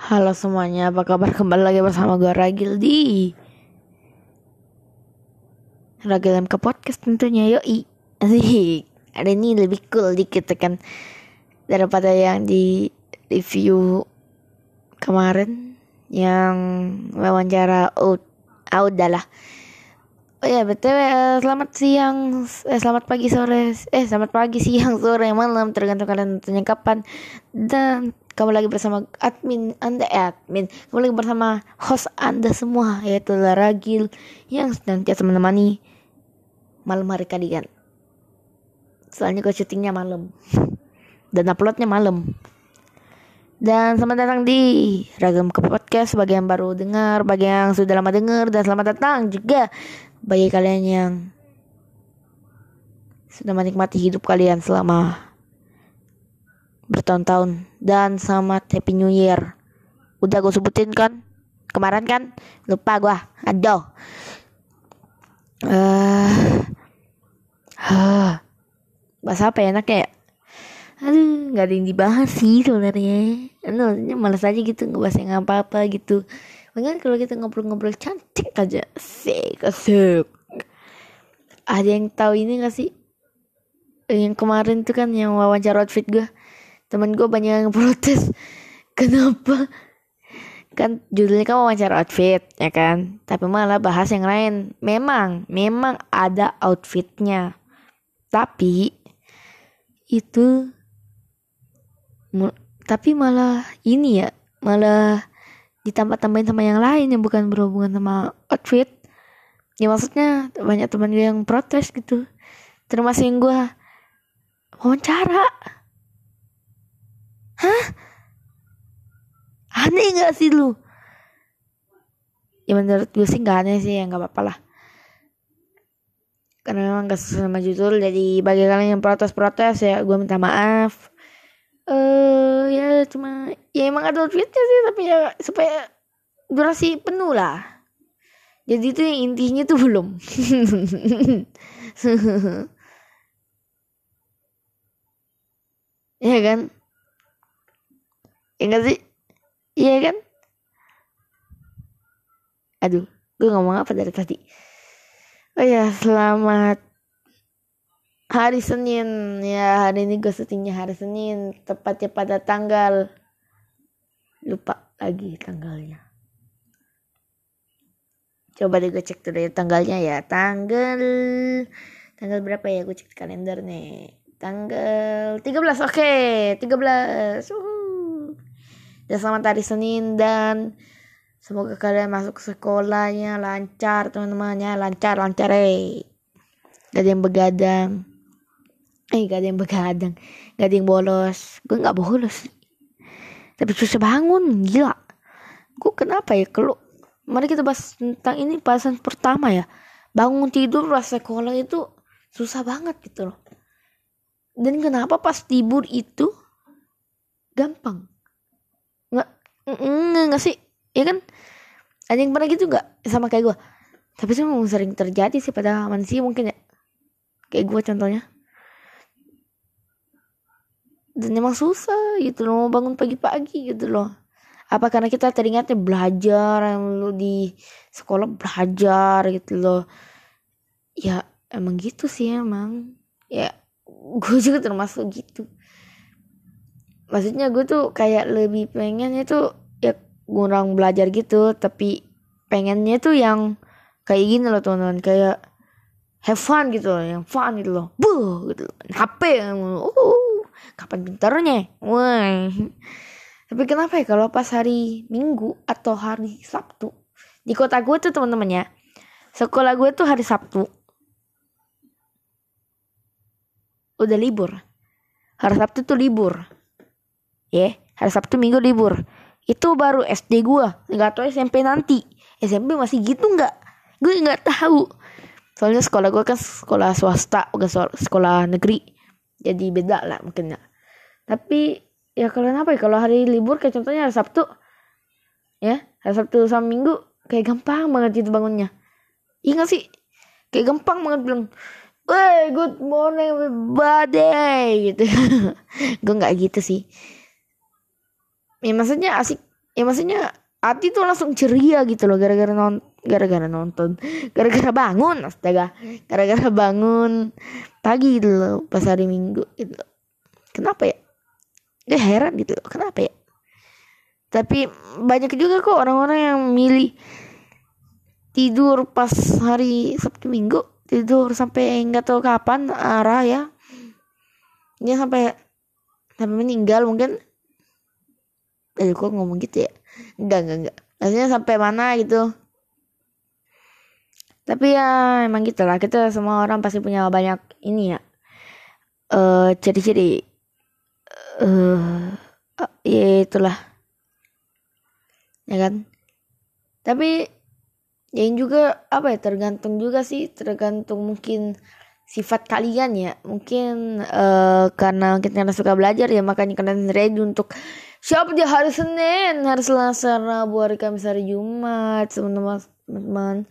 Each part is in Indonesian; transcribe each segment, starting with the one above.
Halo semuanya, apa kabar? Kembali lagi bersama gue Ragil di Ragil MK Podcast tentunya, yoi. Asik, hari ini lebih cool dikit kan? Daripada yang di review kemarin Yang wawancara out, out dah lah Oh ya, btw eh, selamat siang, eh, selamat pagi sore, eh selamat pagi siang sore malam tergantung kalian nontonnya kapan dan kamu lagi bersama admin anda eh, admin kamu lagi bersama host anda semua yaitu Laragil yang senantiasa menemani malam hari kalian. Soalnya gue syutingnya malam dan uploadnya malam. Dan selamat datang di Ragam ke Podcast bagi yang baru dengar, bagi yang sudah lama dengar dan selamat datang juga bagi kalian yang sudah menikmati hidup kalian selama bertahun-tahun dan selamat Happy New Year. Udah gue sebutin kan kemarin kan lupa gue. Aduh. Uh, uh, bahasa apa ya enaknya ya? Aduh, nggak ada yang dibahas sih sebenarnya. Aduh, malas aja gitu ngebahas yang apa-apa gitu. Mungkin kalau kita ngobrol-ngobrol cantik aja, sih asik. Ada yang tahu ini gak sih? Yang kemarin tuh kan yang wawancara outfit gue. Temen gue banyak yang protes. Kenapa? Kan judulnya kan wawancara outfit, ya kan? Tapi malah bahas yang lain. Memang, memang ada outfitnya. Tapi itu tapi malah ini ya, malah ditambah-tambahin sama yang lain yang bukan berhubungan sama outfit ya maksudnya banyak teman gue yang protes gitu termasuk yang gue wawancara hah? Aneh gak sih lu? Ya menurut gue sih gak aneh sih ya gak apa-apa lah. Karena memang gak sesuai sama judul jadi bagi kalian yang protes-protes ya gue minta maaf. Eh uh, ya cuma ya emang ada outfitnya sih tapi ya supaya durasi penuh lah. Jadi itu yang intinya tuh belum. Ya kan ya enggak sih? Iya kan? Aduh gue ngomong apa dari tadi? Oh ya selamat hari Senin. Ya hari ini gue syutingnya hari Senin tepatnya pada tanggal lupa lagi tanggalnya. Coba deh gue cek dulu ya tanggalnya ya. Tanggal tanggal berapa ya gue cek kalender nih? Tanggal 13 oke okay. 13 Uhuh. Ya selamat hari Senin dan semoga kalian masuk sekolahnya lancar teman-temannya lancar lancar eh. Gak ada yang begadang. Eh gak ada yang begadang. Gak ada yang bolos. Gue gak bolos. Tapi susah bangun gila. Gue kenapa ya kalau mari kita bahas tentang ini bahasan pertama ya. Bangun tidur rasa sekolah itu susah banget gitu loh. Dan kenapa pas tidur itu gampang nggak sih. Ya kan? Ada yang pernah gitu nggak? Sama kayak gue tapi memang sering terjadi sih pada manusia mungkin ya. Kayak gue contohnya. Dan emang susah gitu loh bangun pagi-pagi gitu loh. Apa karena kita teringatnya belajar yang lu di sekolah belajar gitu loh. Ya emang gitu sih emang. Ya gue juga termasuk gitu maksudnya gue tuh kayak lebih pengen itu ya kurang belajar gitu tapi pengennya tuh yang kayak gini loh teman-teman. Kayak have fun gitu loh yang fun gitu loh. Buh gitu loh. HP uh kapan pintarnya? Wah tapi kenapa ya kalau pas hari minggu atau hari sabtu di kota gue tuh teman-teman ya sekolah gue tuh hari sabtu. Udah libur. Hari sabtu tuh libur ya hari sabtu minggu libur. Itu baru SD gue nggak tahu SMP nanti. SMP masih gitu nggak? Gue nggak tahu. Soalnya sekolah gue kan sekolah swasta bukan sekolah negeri. Jadi beda lah mungkin ya tapi ya kalau apa ya? Kalau hari libur kayak contohnya hari Sabtu. Ya hari Sabtu sama Minggu kayak gampang banget itu bangunnya. Iya gak sih? Kayak gampang banget bilang Wey, good morning everybody gitu. Gue nggak gitu sih ya maksudnya asik. Ya maksudnya hati tuh langsung ceria gitu loh gara-gara non gara-gara nonton. Gara-gara bangun astaga. Gara-gara bangun pagi gitu loh pas hari minggu gitu. Loh. kenapa ya? Dia heran gitu loh kenapa ya? Tapi banyak juga kok orang-orang yang milih tidur pas hari Sabtu Minggu tidur sampai nggak tahu kapan arah ya. Dia sampai sampai meninggal mungkin eh kok ngomong gitu ya? Enggak enggak enggak. Maksudnya sampai mana gitu? Tapi ya emang gitu lah. Kita semua orang pasti punya banyak ini ya. Uh, ciri-ciri. Eh uh, ya itulah. Ya kan? Tapi ya juga apa ya tergantung juga sih. Tergantung mungkin sifat kalian ya. Mungkin uh, karena kita suka belajar ya makanya kalian ready untuk siapa dia hari Senin? Hari Selasa Rabu hari Kamis hari Jumat teman-teman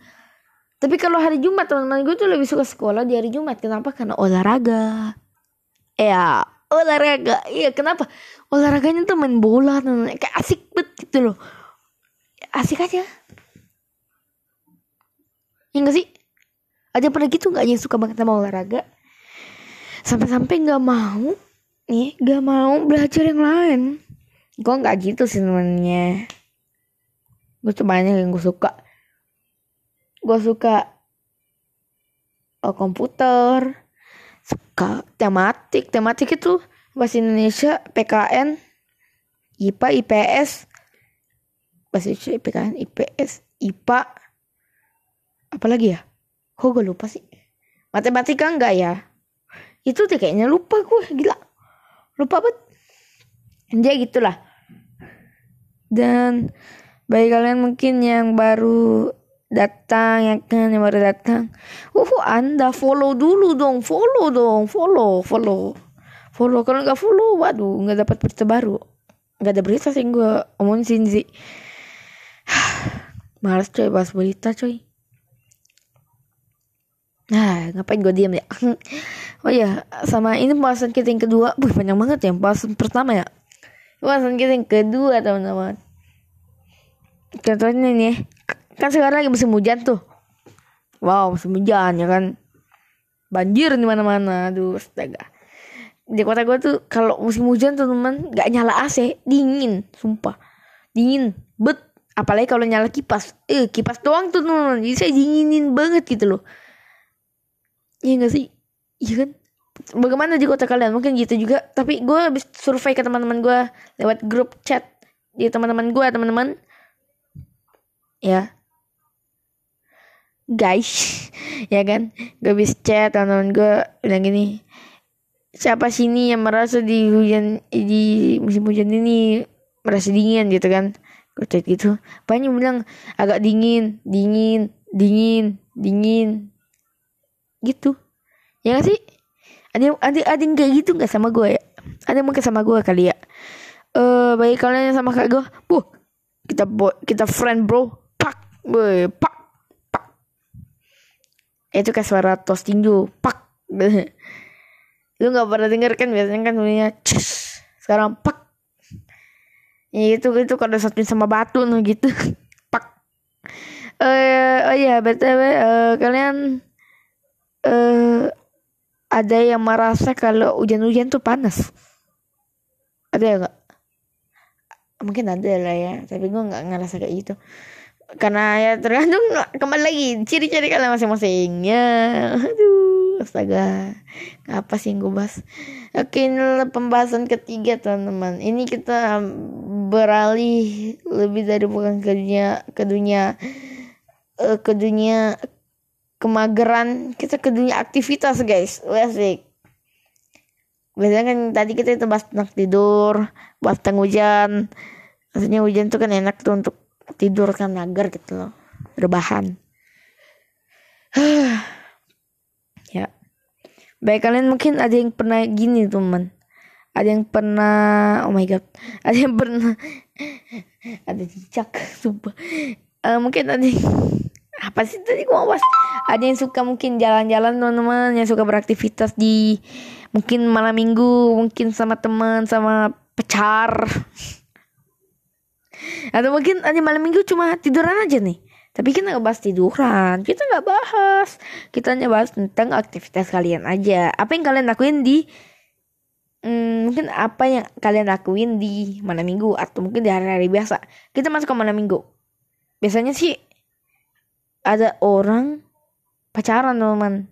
tapi kalau hari Jumat teman-teman gue tuh lebih suka sekolah di hari Jumat. Kenapa? Karena olahraga. Ya olahraga. Iya kenapa? Olahraganya tuh main bola kayak asik banget gitu loh. Asik aja. Ya gak sih? Ada pernah gitu nggak yang suka banget sama olahraga? Sampai-sampai nggak mau nih nggak mau belajar yang lain gue nggak gitu sih sebenarnya. Gue tuh banyak yang gue suka. Gue suka oh, komputer suka tematik. Tematik itu bahasa Indonesia PKN IPA IPS bahasa Indonesia PKN IPS IPA apalagi ya? Kok gue lupa sih? Matematika enggak ya? Itu deh kayaknya lupa gue gila. Lupa banget. Jadi gitulah dan bagi kalian mungkin yang baru datang ya kan yang baru datang uh anda follow dulu dong follow dong follow follow follow kalau nggak follow waduh nggak dapat berita baru nggak ada berita sih gue omongin sih Males coy bahas berita coy Nah, ngapain gue diam ya? oh ya, sama ini pembahasan kita yang kedua. Wih, panjang banget ya pembahasan pertama ya. Pembahasan kita yang kedua, teman-teman. Contohnya nih, kan sekarang lagi musim hujan tuh. Wow, musim hujan ya kan. Banjir di mana-mana. Aduh, astaga. Di kota gue tuh kalau musim hujan tuh teman gak nyala AC, dingin, sumpah. Dingin, bet. Apalagi kalau nyala kipas. Eh, kipas doang tuh teman. Jadi saya dinginin banget gitu loh Iya gak sih? Iya kan? Bagaimana di kota kalian? Mungkin gitu juga. Tapi gue habis survei ke teman-teman gue lewat grup chat di teman-teman gue, teman-teman. Ya. Guys, ya kan? Gue habis chat teman-teman gue bilang gini. Siapa sini yang merasa di hujan di musim hujan ini merasa dingin gitu kan? Gue chat gitu. Banyak bilang agak dingin, dingin, dingin, dingin, gitu ya gak sih ada ada ada yang kayak gitu nggak sama gue ya? Ada yang mungkin sama gue kali ya? Eh uh, bagi kalian yang sama kayak gue bu kita bo kita friend bro. Pak boy pak pak. Itu kayak suara tos tinju pak. Lu nggak pernah denger kan biasanya kan bunyinya sekarang pak. Ya itu itu kalau satu sama batu nih gitu. Pak. Eh uh, oh iya btw uh, kalian uh, ada yang merasa kalau hujan-hujan tuh panas. Ada ya gak? mungkin ada lah ya tapi gue nggak ngerasa kayak gitu. Karena ya tergantung kembali lagi ciri-ciri kalian masing-masing. Ya aduh astaga. Apa sih yang gue bahas? Oke ini pembahasan ketiga teman-teman. Ini kita beralih lebih dari bukan ke dunia ke dunia uh, ke dunia kemageran kita ke dunia aktivitas guys. Asik. Biasanya kan tadi kita itu bahas tentang tidur bahas tentang hujan. Maksudnya hujan tuh kan enak tuh untuk tidur kan mager gitu loh. Rebahan. Ya. Baik kalian mungkin ada yang pernah gini teman. Ada yang pernah oh my god. Ada yang pernah ada cicak sumpah. Uh, mungkin ada yang apa sih tadi gua bahas? Ada yang suka mungkin jalan-jalan teman-teman. Yang suka beraktivitas di mungkin malam minggu mungkin sama teman sama pacar. Atau mungkin ada malam minggu cuma tiduran aja nih. Tapi kita nggak bahas tiduran. Kita nggak bahas. Kita hanya bahas tentang aktivitas kalian aja. Apa yang kalian lakuin di hmm, mungkin apa yang kalian lakuin di malam minggu atau mungkin di hari-hari biasa. Kita masuk ke malam minggu. Biasanya sih ada orang pacaran teman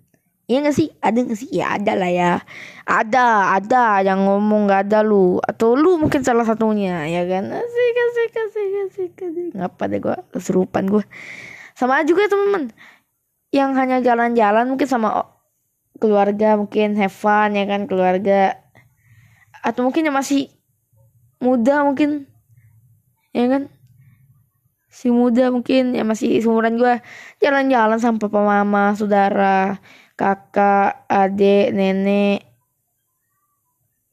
Iya gak sih? Ada gak sih? Ya ada lah ya. Ada, ada yang ngomong gak ada lu. Atau lu mungkin salah satunya, ya kan? Asik, asik, asik, asik, asik. Ngapa deh gue keserupan gue. Sama juga teman-teman. Yang hanya jalan-jalan mungkin sama keluarga, mungkin have fun ya kan keluarga. Atau mungkin yang masih muda mungkin. Ya kan? Si muda mungkin yang masih seumuran gue jalan-jalan sama papa mama, saudara kakak, adik, nenek,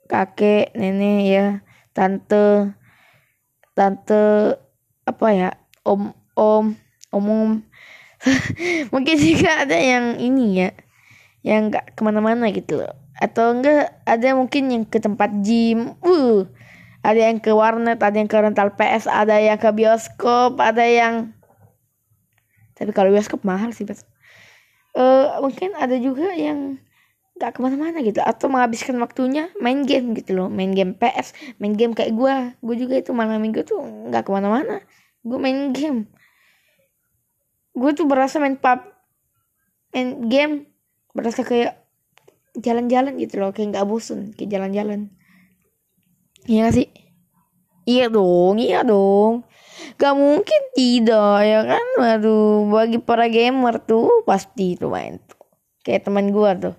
kakek, nenek ya, tante, tante apa ya, om, om, om, mungkin juga ada yang ini ya, yang nggak ke mana-mana gitu loh. Atau enggak ada mungkin yang ke tempat gym, uh, ada yang ke warnet, ada yang ke rental PS, ada yang ke bioskop, ada yang tapi kalau bioskop mahal sih uh, mungkin ada juga yang gak ke mana-mana gitu atau menghabiskan waktunya main game gitu loh main game PS main game kayak gue gue juga itu malam minggu tuh nggak ke mana-mana gue main game. Gue tuh berasa main pub main game berasa kayak jalan-jalan gitu loh kayak nggak bosan kayak jalan-jalan iya gak sih? Iya dong iya dong. Gak mungkin tidak ya kan? Waduh bagi para gamer tuh pasti tuh main tuh. Kayak teman gue tuh.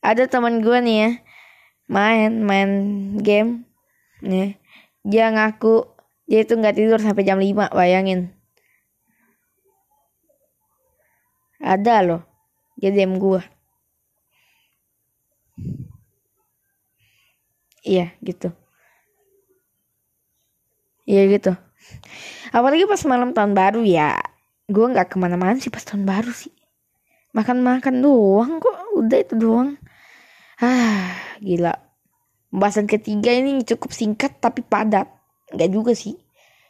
Ada teman gue nih ya Main main game nih. Dia ngaku Dia itu gak tidur sampai jam 5 bayangin. Ada loh Dia DM gue Iya gitu Iya gitu. Apalagi pas malam tahun baru ya. Gue nggak ke mana-mana sih pas tahun baru sih. Makan-makan doang kok. Udah itu doang. Ah gila. Pembahasan ketiga ini cukup singkat tapi padat. Nggak juga sih.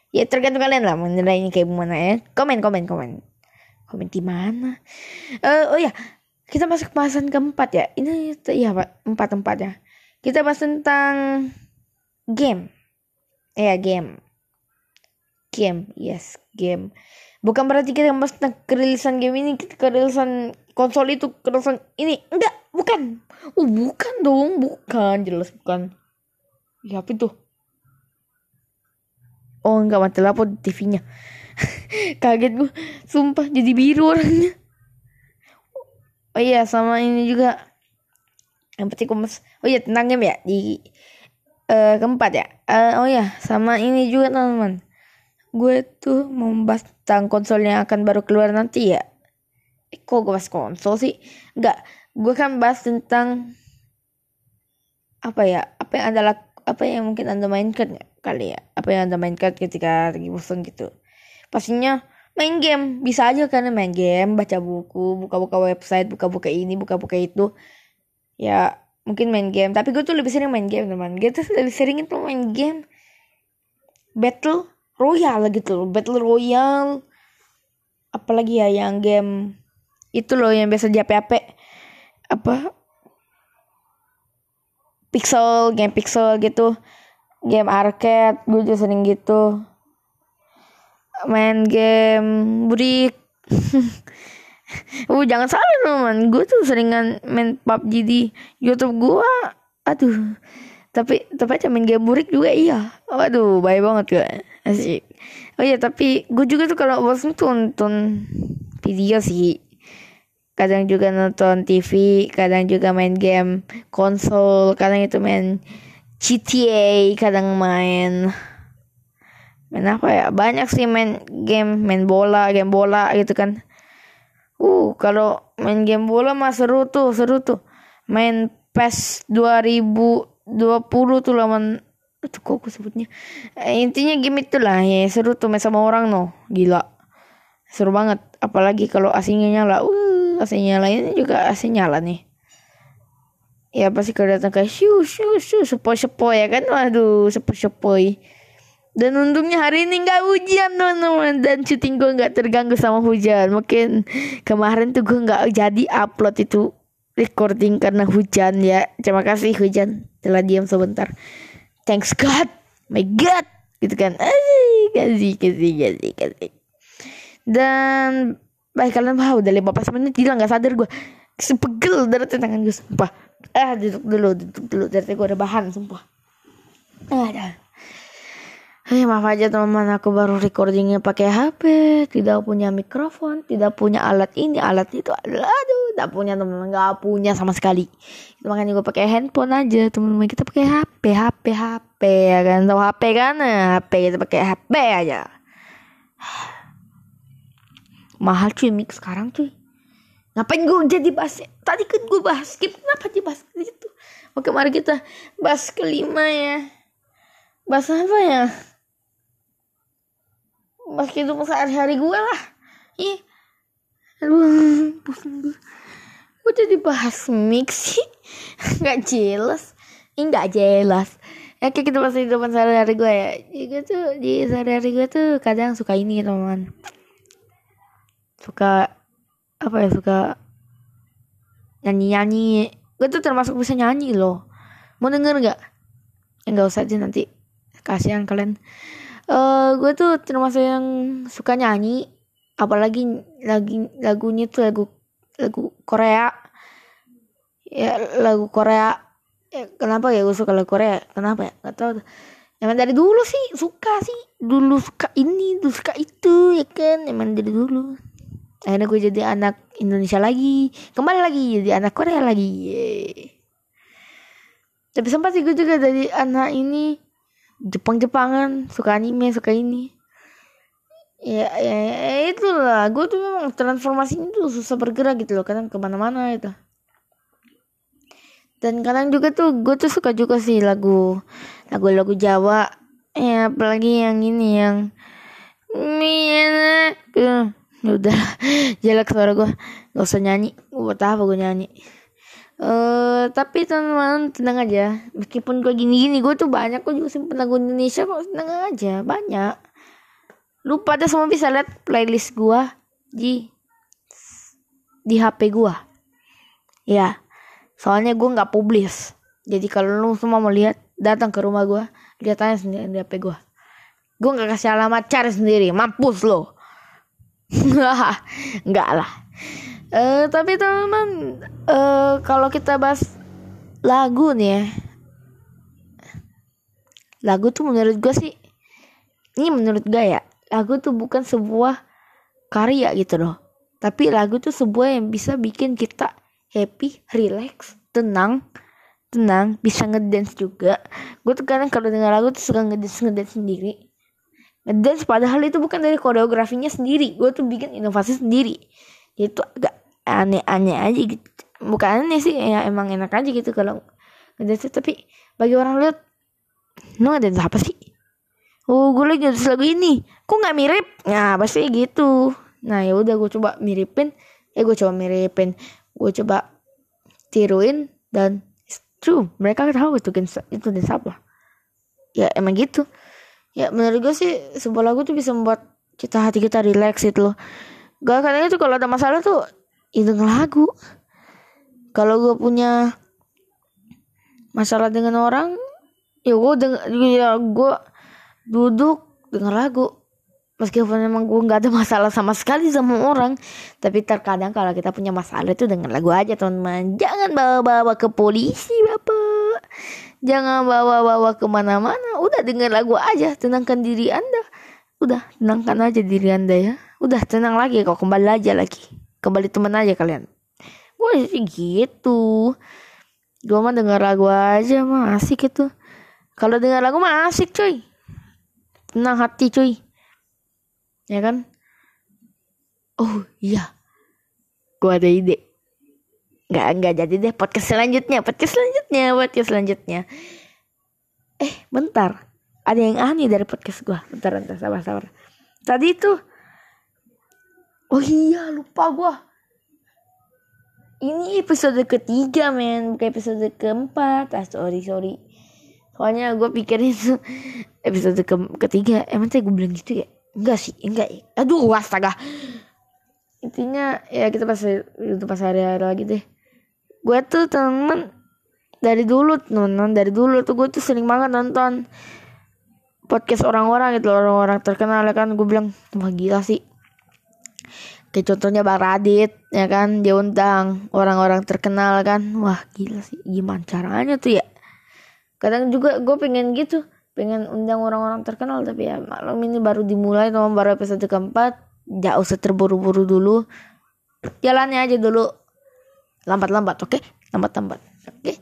Ya tergantung kalian lah menilainya kayak gimana ya. Komen komen komen. Komen di mana? Uh, oh ya kita masuk pembahasan keempat ya. Ini ya pak. Empat empat ya kita bahas tentang game. Ya game game yes game. Bukan berarti kita bahas tentang kerilisan game ini kerilisan konsol itu kerilisan ini. Enggak bukan. Oh bukan dong bukan. Jelas bukan. Ya apa itu? Oh enggak mati di TV-nya kaget gue sumpah jadi biru orangnya. Oh iya sama ini juga. Yang penting mas oh iya tentang game ya di uh, keempat ya. Uh, oh iya sama ini juga teman-teman gue tuh mau membahas tentang konsol yang akan baru keluar nanti ya. Eh, kok gue bahas konsol sih? Enggak, gue kan bahas tentang apa ya? Apa yang adalah apa yang mungkin anda mainkan ya, kali ya? Apa yang anda mainkan ketika lagi bosan gitu? Pastinya main game bisa aja karena main game, baca buku, buka-buka website, buka-buka ini, buka-buka itu. Ya mungkin main game, tapi gue tuh lebih sering main game teman. Gue tuh lebih sering itu main game battle royal gitu loh battle royale. Apalagi ya yang game itu loh yang biasa di HP apa? Pixel game pixel gitu. Game arcade gue juga sering gitu. Main game brick uh jangan salah teman gue tuh seringan main PUBG di YouTube gue aduh tapi aja main game burik juga iya. Waduh baik banget gue asik. Oh iya tapi gue juga tuh kalau bosan tuh nonton video sih. Kadang juga nonton TV kadang juga main game konsol kadang itu main GTA kadang main main apa ya? Banyak sih main game main bola game bola gitu kan. Uh kalau main game bola mah seru tuh seru tuh. Main PES 2000 20 tuh lawan itu kok aku sebutnya? Eh, intinya game itu lah ya seru tuh sama orang no. Gila. Seru banget. Apalagi kalau AC-nya nyala. Uh AC-nya nyala ini juga AC nyala nih. Ya pasti kalau datang kayak shu shu shu sepoi sepoi ya kan? Waduh sepoi sepoi Dan untungnya hari ini nggak hujan teman-teman. Dan syuting gue nggak terganggu sama hujan. Mungkin kemarin tuh gue nggak jadi upload itu recording karena hujan ya. Terima kasih hujan. Telah diam sebentar. Thanks God, my God, gitu kan. Kasih, kasih, kasih, kasih. Dan baik kalian wah udah 15 menit. Gila nggak sadar gue sepegel dari tangan gue sumpah. Ah duduk dulu duduk dulu. Dari gue ada bahan sumpah. Ah, Eh maaf aja teman-teman aku baru recordingnya pakai HP, tidak punya mikrofon, tidak punya alat ini, alat itu, aduh, tidak punya teman-teman, nggak punya sama sekali. Itu makanya gue pakai handphone aja teman-teman kita pakai HP, HP, HP ya kan, tahu HP kan, HP kita pakai HP aja. Mahal cuy mix sekarang cuy. Ngapain gue jadi bahas? Tadi kan gue bahas skip, kenapa dibahas itu? Oke mari kita bahas kelima ya. Bahas apa ya? Pas kehidupan sehari-hari gue lah. Ih. Aduh gue gue jadi bahas mix sih. Nggak jelas. Ini nggak jelas. Ya kayak kita pas kehidupan sehari-hari gue ya. Juga tuh di sehari-hari gue tuh kadang suka ini teman suka apa ya suka nyanyi-nyanyi. Gue tuh termasuk bisa nyanyi loh. Mau denger nggak? Enggak usah aja nanti. Kasihan kalian uh, gue tuh termasuk yang suka nyanyi apalagi lagi lagunya tuh lagu lagu Korea. Ya lagu Korea. Ya, kenapa ya gue suka lagu Korea? Kenapa ya? Nggak tahu emang dari dulu sih suka sih. Dulu suka ini dulu suka itu ya kan? Emang dari dulu. Akhirnya gue jadi anak Indonesia lagi. Kembali lagi jadi anak Korea lagi. Yeay. tapi sempat sih gue juga jadi anak ini Jepang-Jepangan suka anime suka ini. Ya, ya, ya itulah. Gue tuh memang transformasinya tuh susah bergerak gitu loh. Kadang ke mana-mana itu dan kadang juga tuh gue tuh suka juga sih lagu lagu-lagu Jawa. Ya apalagi yang ini yang Miana uh, udah jelek suara gue gak usah nyanyi. Gue buat apa gue nyanyi Uh, tapi teman-teman tenang aja. Meskipun gue gini-gini gue tuh banyak kok juga simpen lagu Indonesia kok tenang aja banyak. Lu pada semua bisa lihat playlist gue di di HP gue ya soalnya gue nggak publis. Jadi kalau lu semua mau lihat datang ke rumah gue lihat aja sendiri di HP gue gue nggak kasih alamat cari sendiri mampus lo nggak lah uh, tapi teman-teman uh, kalau kita bahas lagu nih ya. Lagu tuh menurut gue sih ini menurut gue ya lagu tuh bukan sebuah karya gitu loh. Tapi lagu tuh sebuah yang bisa bikin kita happy relax tenang tenang bisa ngedance juga. Gue tuh kadang kalau dengar lagu tuh suka ngedance ngedance sendiri. Ngedance padahal itu bukan dari koreografinya sendiri gue tuh bikin inovasi sendiri. Itu agak aneh-aneh aja gitu. Bukan aneh sih ya emang enak aja gitu kalau ngedance tapi bagi orang lihat lu ngedance apa sih? Oh gue lagi ngedance lagu ini. Kok nggak mirip? Nah pasti gitu. Nah ya udah gue coba miripin. Eh gue coba miripin. Gue coba tiruin dan true mereka tahu itu dance itu dance apa ya emang gitu. Ya menurut gue sih sebuah lagu tuh bisa membuat kita hati kita relax itu loh. Gak kadang itu kalau ada masalah tuh itu lagu. Kalau gue punya masalah dengan orang ya gue denger ya gue duduk denger lagu. Meskipun memang gue nggak ada masalah sama sekali sama orang tapi terkadang kalau kita punya masalah itu dengan lagu aja teman-teman. Jangan bawa-bawa ke polisi bapak. Jangan bawa-bawa ke mana-mana. Udah denger lagu aja tenangkan diri anda. Udah tenangkan aja diri anda ya. Udah tenang lagi kok kembali aja lagi kembali teman aja kalian. Gue sih gitu. Gue mah denger lagu aja mah asik itu. Kalau denger lagu mah asik cuy. Tenang hati cuy. Ya kan? Oh iya. Gue ada ide. Nggak nggak jadi deh podcast selanjutnya. Podcast selanjutnya podcast selanjutnya. Eh bentar. Ada yang aneh dari podcast gue bentar bentar. Sabar sabar. Tadi tuh Oh iya lupa gue Ini episode ketiga men. Bukan episode keempat. Ah, Sorry sorry. Pokoknya gue pikirin episode ke ketiga. Emang tadi gue bilang gitu ya? Enggak sih enggak ya. Aduh astaga. Intinya ya kita pas itu pas hari-hari lagi deh. Gue tuh temen dari dulu nonton dari dulu tuh gue tuh sering banget nonton podcast orang-orang gitu orang-orang terkenal ya kan. Gue bilang wah gila sih kayak contohnya Bang Radit ya kan? Dia undang orang-orang terkenal kan. Wah gila sih. Gimana caranya tuh ya? Kadang juga gue pengen gitu. Pengen undang orang-orang terkenal tapi ya malam ini baru dimulai teman baru episode keempat. Gak usah terburu-buru dulu. Jalannya aja dulu. Lambat-lambat oke? Okay? lambat-lambat oke? Okay?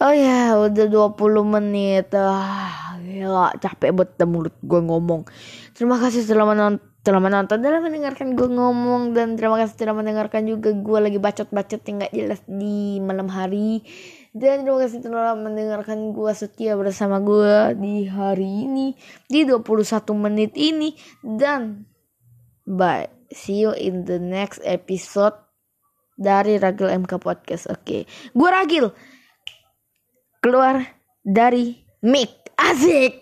oh ya udah 20 menit. Ah gila. Capek banget mulut gue ngomong. Terima kasih telah menonton telah menonton telah mendengarkan gue ngomong dan terima kasih telah mendengarkan juga gue lagi bacot-bacot yang gak jelas di malam hari. Dan terima kasih telah mendengarkan gue setia bersama gue di hari ini di 21 menit ini. Dan bye. See you in the next episode dari Ragil MK Podcast. Oke. Okay. gue Ragil. Keluar dari mic. Asik